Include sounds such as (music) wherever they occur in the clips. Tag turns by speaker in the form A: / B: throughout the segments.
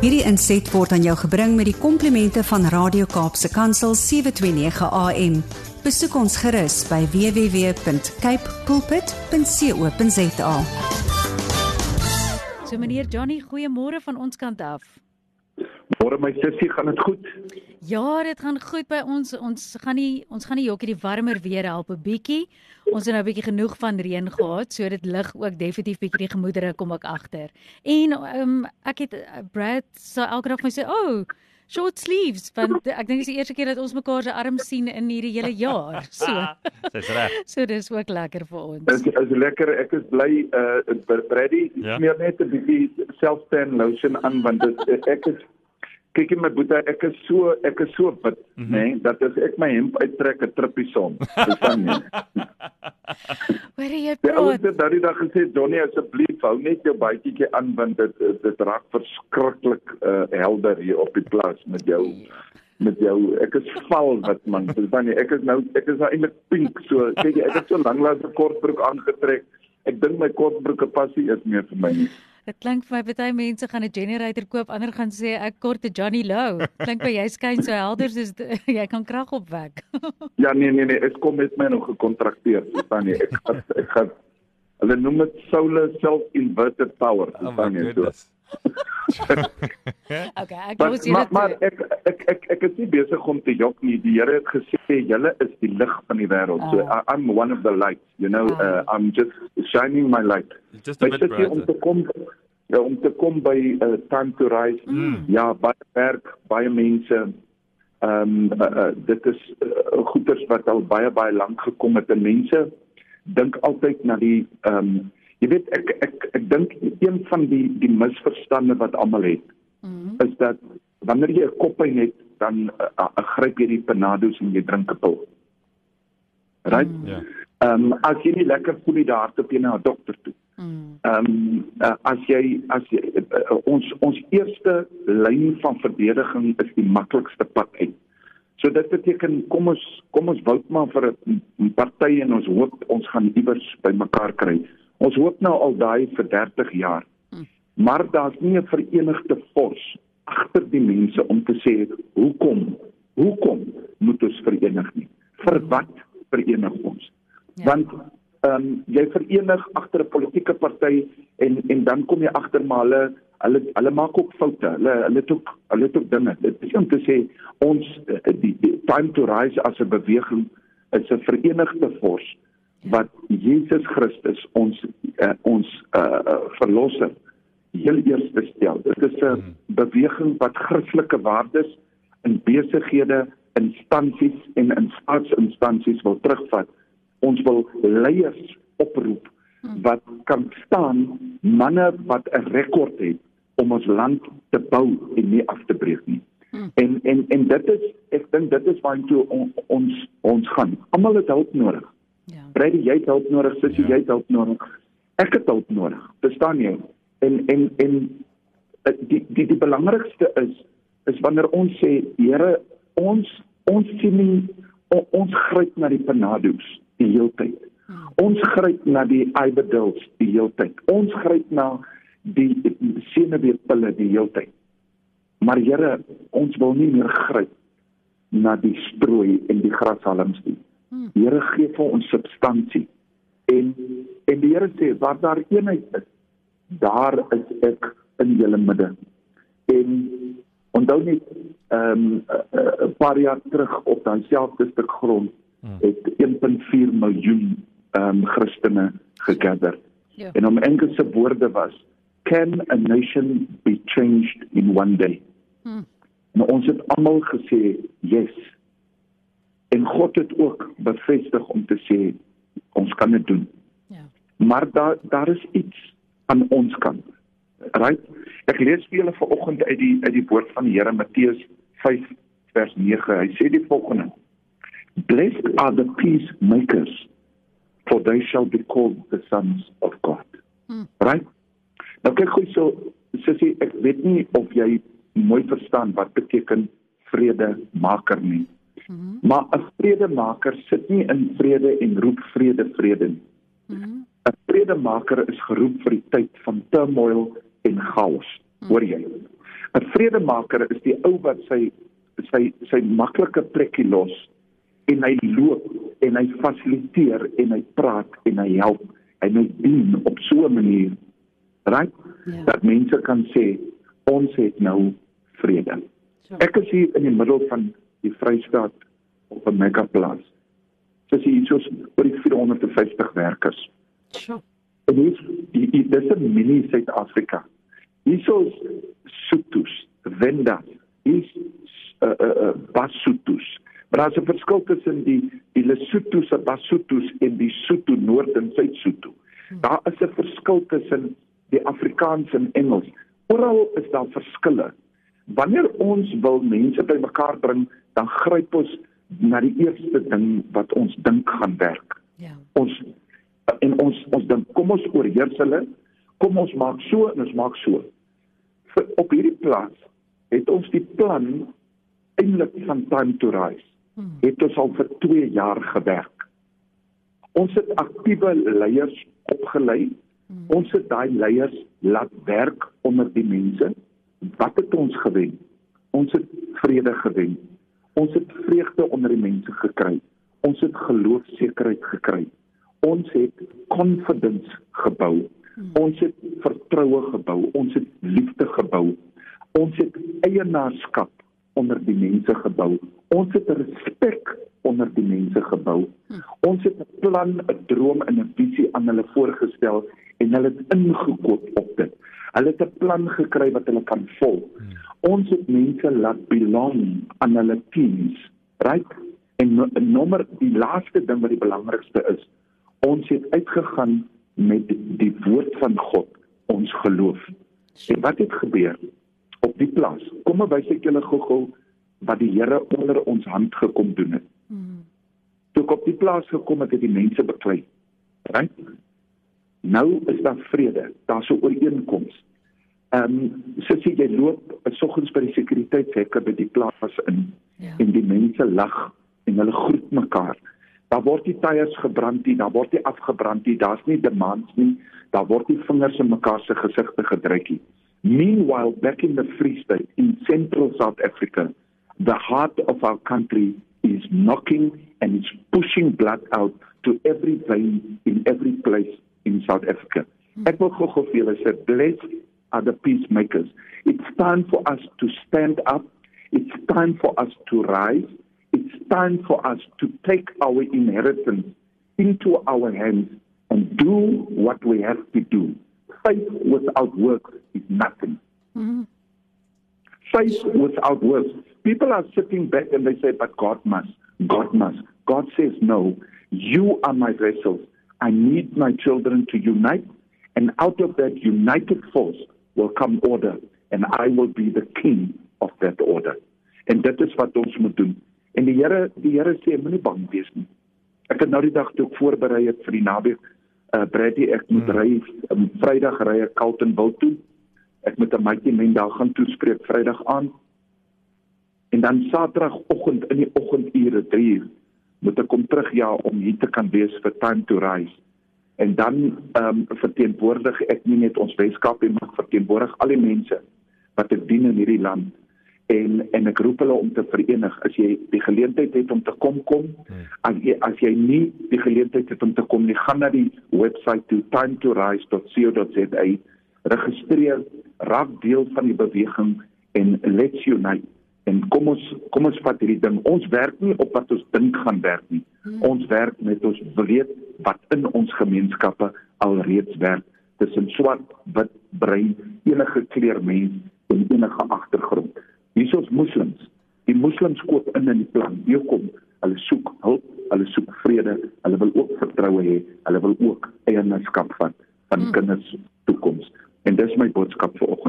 A: Hierdie inset word aan jou gebring met die komplimente van Radio Kaapse Kansel 729 AM. Besoek ons gerus by www.cape pulpit.co.za.
B: So meneer Johnny, goeiemôre van ons kant af.
C: Môre my sussie, gaan dit goed?
B: Ja, dit gaan goed by ons. Ons gaan nie ons gaan nie jokkie die warmer weer help 'n bietjie. Ons het nou 'n bietjie genoeg van reën gehad, so dit lig ook definitief bietjie die gemoedere kom ek agter. En ehm um, ek het uh, Brad so elke dag my sê, "O, oh, short sleeves," want ek dink dis die eerste keer dat ons mekaar se arms sien in hierdie hele jaar. So. (laughs)
D: Dis reg. (laughs)
B: So dis ook lekker vir ons.
C: Is is lekker. Ek is bly uh Brady
D: Ja.
C: smeer net 'n bietjie self-tan lotion aan want dit (laughs) ek is kyk my boetie, ek is so ek is so wit, mm -hmm. nê, nee, dat as ek my hemp uittrek 'n trippie som. Verstaan jy? (laughs)
B: Hoor jy praat?
C: het daardie dag gesê Johnny asseblief hou net jou baadjie aan want dit dit raak verskriklik uh, helder hier op die plaas met jou met jou ek is val wat man verstaan jy ek is nou ek is nou eintlik pink so kyk jy ek het so lanklaas 'n kortbroek aangetrek ek dink my kortbroeke pas nie eens meer vir my nie
B: Dit klink vir my baie mense gaan 'n generator koop, ander gaan sê ek kort 'n Johnny Lou. Klink by jy skyn so helder soos (laughs) jy kan krag opwek. (laughs)
C: ja nee nee nee ek kom met my nog gekontrakteer verstaan jy ek gaan ek gaan hulle noem dit solar self inverted power
D: Oh
C: verstaan jy so
D: goodness.
B: Okay, ek
C: Maar
B: los hier
C: maar,
B: dit.
C: maar ek ek ek ek is nie besig om te jok nie. Die Here het gesê julle is die lig van die wêreld. So
B: Ah.
C: I, I'm one of the lights, you know.
B: Ah.
C: Uh, I'm just shining my light.
D: Just a bit
C: sussie, om te
D: brighter.
C: kom ja, om te kom by uh, time to rise.
D: Mm.
C: Ja, baie werk, baie mense. Ehm um, uh, uh, dit is uh, goeders wat al baie baie lank gekom het en mense dink altyd na die ehm um, jy weet ek ek ek dink een van die die misverstande wat almal het
B: Mhm.
C: is dat wanneer jy 'n koppyn het dan uh, uh, gryp jy die panados en jy drink 'n pil. Right?
D: Ja.
C: Ehm um, as jy nie lekker voel nie, daar toe jy na 'n dokter toe.
B: Mm.
C: Ehm um, uh, as jy as jy, uh, ons ons eerste lyn van verdediging is die maklikste pad uit. So dit beteken kom ons kom ons vout maar vir 'n party en ons hoop ons gaan iewers by mekaar kry. Ons hoop nou al daai vir 30 jaar. Maar daar's nie 'n verenigde fors agter die mense om te sê hoekom hoekom moet ons verenig nie? Vir wat verenig ons?
B: Ja.
C: Want ehm um, jy verenig agter 'n politieke party en en dan kom jy agter maar hulle hulle hulle maak ook foute. Hulle hulle het ook hulle het ook dinge. Dit is om te sê ons eh, die, die time to rise as 'n beweging is 'n verenigde fors wat Jesus Christus ons uh, ons uh, verlosser heel eerste stel. Dit is 'n beweging wat Christelike waardes in besighede, instansies en in staatsinstansies wil terugvat. Ons wil leiers oproep wat kan staan, manne wat 'n rekord het om ons land te bou en nie af te breek nie. En en en dit is ek dink dit is waartoe on, ons ons gaan. Almal het hulp nodig. Brady, jy het hulp nodig, sussie,
D: Ja.
C: jy het hulp nodig. Ek het hulp nodig. Verstaan jy? En en en eh, die die die belangrikste is is wanneer ons sê, Here, ons ons sien nie o- ons gryp na die panados die heeltyd. Ons gryp na die ibedils die heeltyd. Ons gryp na die senuweepille die heeltyd. Maar Here, ons wil nie meer gryp na die strooi en die grashalms nie. Here gee vir ons substansie. En en die Here sê waar daar eenheid is, daar is ek in julle midde. En onthou net ehm um, 'n paar jaar terug op daai selfde stuk grond het 1.4 miljoen ehm um, Christene gegather.
B: Ja.
C: En om Engelse woorde was can a nation be changed in one day?
B: Hmm.
C: En ons het almal gesê yes. En God het ook bevestig om te sê ons kan dit doen.
B: Ja.
C: Maar daar daar is iets aan ons kant. Right? Ek lees vir julle vanoggend uit die uit die woord van die Here Matteus 5 vers 9. Hy sê die volgende: Blessed are the peacemakers for they shall be called the sons of God.
B: Hmm.
C: Right? Nou kyk gou so sussie, ek weet nie of jy mooi verstaan wat beteken vredemaker nie.
B: Mhm.
C: Maar 'n vredemaker sit nie in vrede en roep vrede vrede nie.
B: Mhm.
C: 'n Vredemaker is geroep vir die tyd van turmoil en chaos. Hoor jy? 'n Vredemaker is die ou wat sy sy sy maklike plekkie los en hy loop en hy fasiliteer en hy praat en hy help en hy dien op so 'n manier right ja. dat mense kan sê ons het nou vrede. So. Ek is hier in die middel van die Vrystaat op 'n megaplaas. Dis hier soos oor die 450 werkers.
B: Sjoe.
C: En dis die dis 'n mini Suid-Afrika. Hiersoos Soetus, Wenda, is uh, uh, uh, Basutus. Maar daar's 'n verskil tussen die die Lesotho se Basutus en die Sotho Noord en Suid-Sotho. Hmm. Daar is 'n verskil tussen die Afrikaans en Engels. Oral is daar verskille. Wanneer ons wil mense bymekaar bring, dan gryp ons na die eerste ding wat ons dink gaan werk.
B: Ja.
C: Ons en ons ons dink kom ons oorheers hulle, kom ons maak so en ons maak so. Vir, op hierdie plaas het ons die plan eintlik van time to rise. Hmm. Het ons al vir 2 jaar gewerk. Ons het aktiewe leiers opgelei. Hmm. Ons het daai leiers laat werk onder die mense. Wat het ons gewen? Ons het vrede gewen. Ons het vreugde onder die mense gekry. Ons het geloofsekerheid gekry. Ons het confidence gebou. Ons het vertroue gebou. Ons het liefde gebou. Ons het eienaarskap onder die mense gebou. Ons het respek onder die mense gebou. Ons het 'n plan, 'n droom en 'n visie aan hulle voorgestel en hulle het ingekoop op dit. Hulle het 'n plan gekry wat hulle kan volg. Hmm. Ons het mense laat belong aan hulle teams, right? En nommer die laaste ding wat die belangrikste is, ons het uitgegaan met die woord van God, ons geloof. En wat het gebeur op die plaas? Kom ek wys ek julle gou-gou wat die Here onder ons hand gekom doen het. Hmm. Toe ek op die plaas gekom het, het die mense beklei. Right? Nou is daar vrede, daar's 'n ooreenkoms. Ehm um, soos jy loop, soggens by die sekuriteitshekke by die plaas in ja. en die mense lag en hulle groet mekaar. Daar word die tyres gebrand, die, daar word nie afgebrand nie, daar's nie demands nie, daar word nie vingers in mekaar se gesigte gedruk nie. Meanwhile, back in the Free State in central South Africa, the heart of our country is knocking and it's pushing blood out to every vein in every place in South Africa. Ek wil gou gou vir julle sê bless are the peacemakers. It's time for us to stand up. It's time for us to rise. It's time for us to take our inheritance into our hands and do what we have to do. Faith without works is nothing. Mm-hmm. Faith without works. People are sitting back and they say, but God must. God must. God says, no, you are my vessels. I need my children to unite, and out of that united force, will come order and I will be the king of that order. En dit is wat ons moet doen. En die Here, die Here sê moenie bang wees nie. Ek het nou die dag toe ek voorberei het vir die naweek, uh Brady ek moet hmm. ry um, Vrydag ry ek Kaltenwil toe. Ek moet 'n maatjie men daar gaan toespreek Vrydag aan. En dan Saterdagoggend in die oggendure 3 moet ek kom terug ja om hier te kan wees vir time to rise. En dan ehm um, verteenwoordig ek nie net ons Weskaap nie maar verteenwoordig al die mense wat ek dien in hierdie land. En en ek roep hulle om te verenig as jy die geleentheid het om te kom kom. Hmm. as jy as jy nie die geleentheid het om te kom nie gaan na die webwerf to timetorise.co.za registreer raak deel van die beweging en let's unite en kom ons kom ons vat hierdie ding ons werk nie op wat ons dink gaan werk nie hmm. ons werk met ons weet wat in ons gemeenskappe alreeds werk tussen swart, wit, bruin, enige kleur mens en enige agtergrond. Hier is ons moslems. Die moslems koop in in die plan. Hier kom hulle soek hulp, hulle soek vrede, hulle wil ook vertroue hê, hulle wil ook eienaarskap van van hmm. kinders toekoms. En dis my boodskap vir oggend.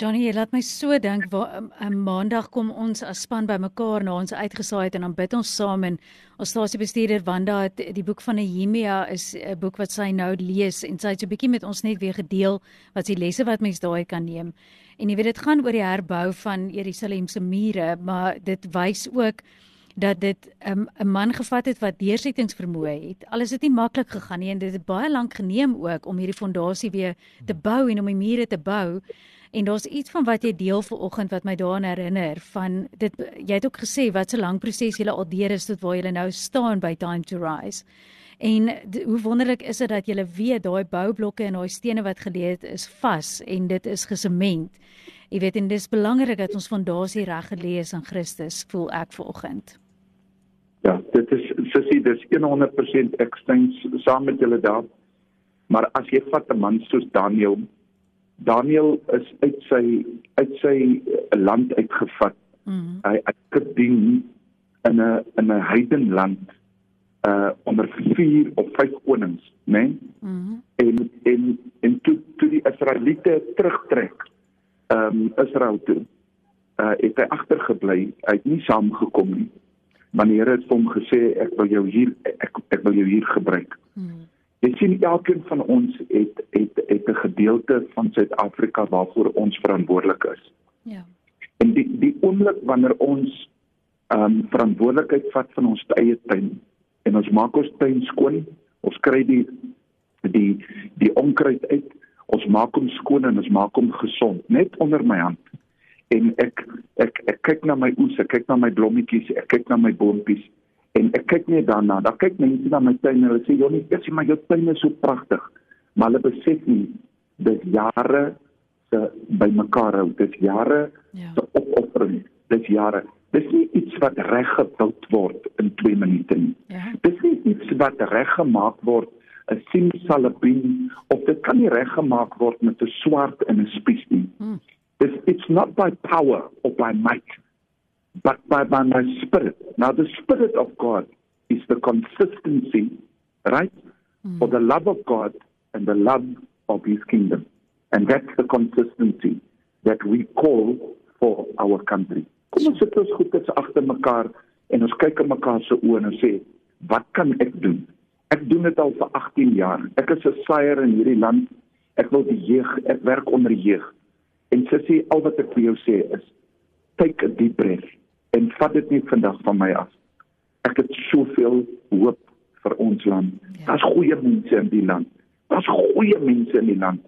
B: Johnny, jy laat my so dink, 'n maandag kom ons as span bymekaar na ons uitgesaai het en dan bid ons saam en ons stasiebestuurder Wanda het die boek van Nehemia is 'n boek wat sy nou lees en sy het so 'n bietjie met ons net weer gedeel wat sy lesse wat mens daai kan neem. En jy weet dit gaan oor die herbou van Jerusalem se mure, maar dit wys ook dat dit um, 'n man gevat het wat deursettingsvermoë het. Alles het nie maklik gegaan nie en dit het baie lank geneem ook om hierdie fondasie weer te bou en om die mure te bou. En daar's iets van wat jy deel vanoggend wat my daaraan herinner van dit jy het ook gesê wat so lank proses jy al deur is tot waar jy nou staan by Time to Rise. En hoe wonderlik is dit dat jy weet daai boublokke en daai stene wat gelê het is vas en dit is gesement. Jy weet en dis belangrik dat ons fondasie reg gelê is in Christus, voel ek vanoggend.
C: Ja, dit is sussie, dis 100% ek stem saam met julle daar. Maar as jy vat 'n man soos Daniel, Daniel is uit sy uit sy land uitgevat. Mm -hmm. Hy het gedien in 'n in 'n heidenland uh onder vier of vyf konings, né? Nee? Mm -hmm. En en en toe toe die Israeliete terugtrek ehm um, Israel toe. Uh het hy agtergebly. Hy het nie saamgekom nie. Maar die Here het hom gesê ek wil jou hier ek ek wil jou hier gebruik. Hmm. Jy sien elkeen van ons het het het 'n gedeelte van Suid-Afrika waarvoor ons verantwoordelik is. Ja. En die die oomblik wanneer ons ehm um, verantwoordelikheid vat van ons eie tuin en ons maak ons tuin skoon, ons kry die die die onkruid uit ons maak hom skoon en ons maak hom gesond net onder my hand en ek ek ek kyk na my oes ek kyk na my blommetjies ek kyk na my boontjies en ek kyk net daarna dan kyk mense na my tuin en hulle sê joh net sê maar jou tuin is so pragtig maar hulle besef nie dis jare se bymekaar hou dis jare ja. se opoffering dis jare dis nie iets wat reg gebou word in 2 minute nie ja. dis nie iets wat reg gemaak word 'n simsalabim of dit kan nie reggemaak word met 'n swart en 'n spies nie. Hmm. It's, it's not by power or by might, but by, by my spirit. Now the spirit of God is the consistency, right? Hmm. For the love of God and the love of his kingdom. And that's the consistency that we call for our country. Kom ons sit ons goed agter mekaar en ons kyk in mekaar se oë en sê, wat kan ek doen? Ek doen dit al vir 18 jaar. Ek is 'n saier in hierdie land. Ek wil die jeug, ek werk onder jeug. En sussie, al wat ek vir jou sê is take a deep breath en vat dit nie vandag van my af. Ek het soveel hoop vir ons land. Ja. Daar's goeie mense in die land. Daar's goeie mense in die land.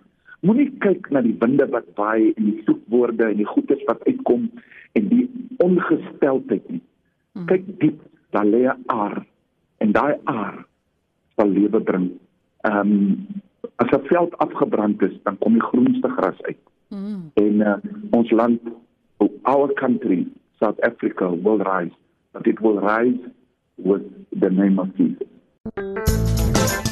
C: Moenie kyk na die winde wat waai en die soekwoorde en die goedes wat uitkom en die ongesteldheid nie. Mm. Kyk diep, daar lê 'n aar en daai aar sal lewe bring. Ehm um, as 'n veld afgebrand is, dan kom die groenste gras uit. Mm. En uh, ons land, our country, South Africa will rise, but it will rise with the name of Jesus.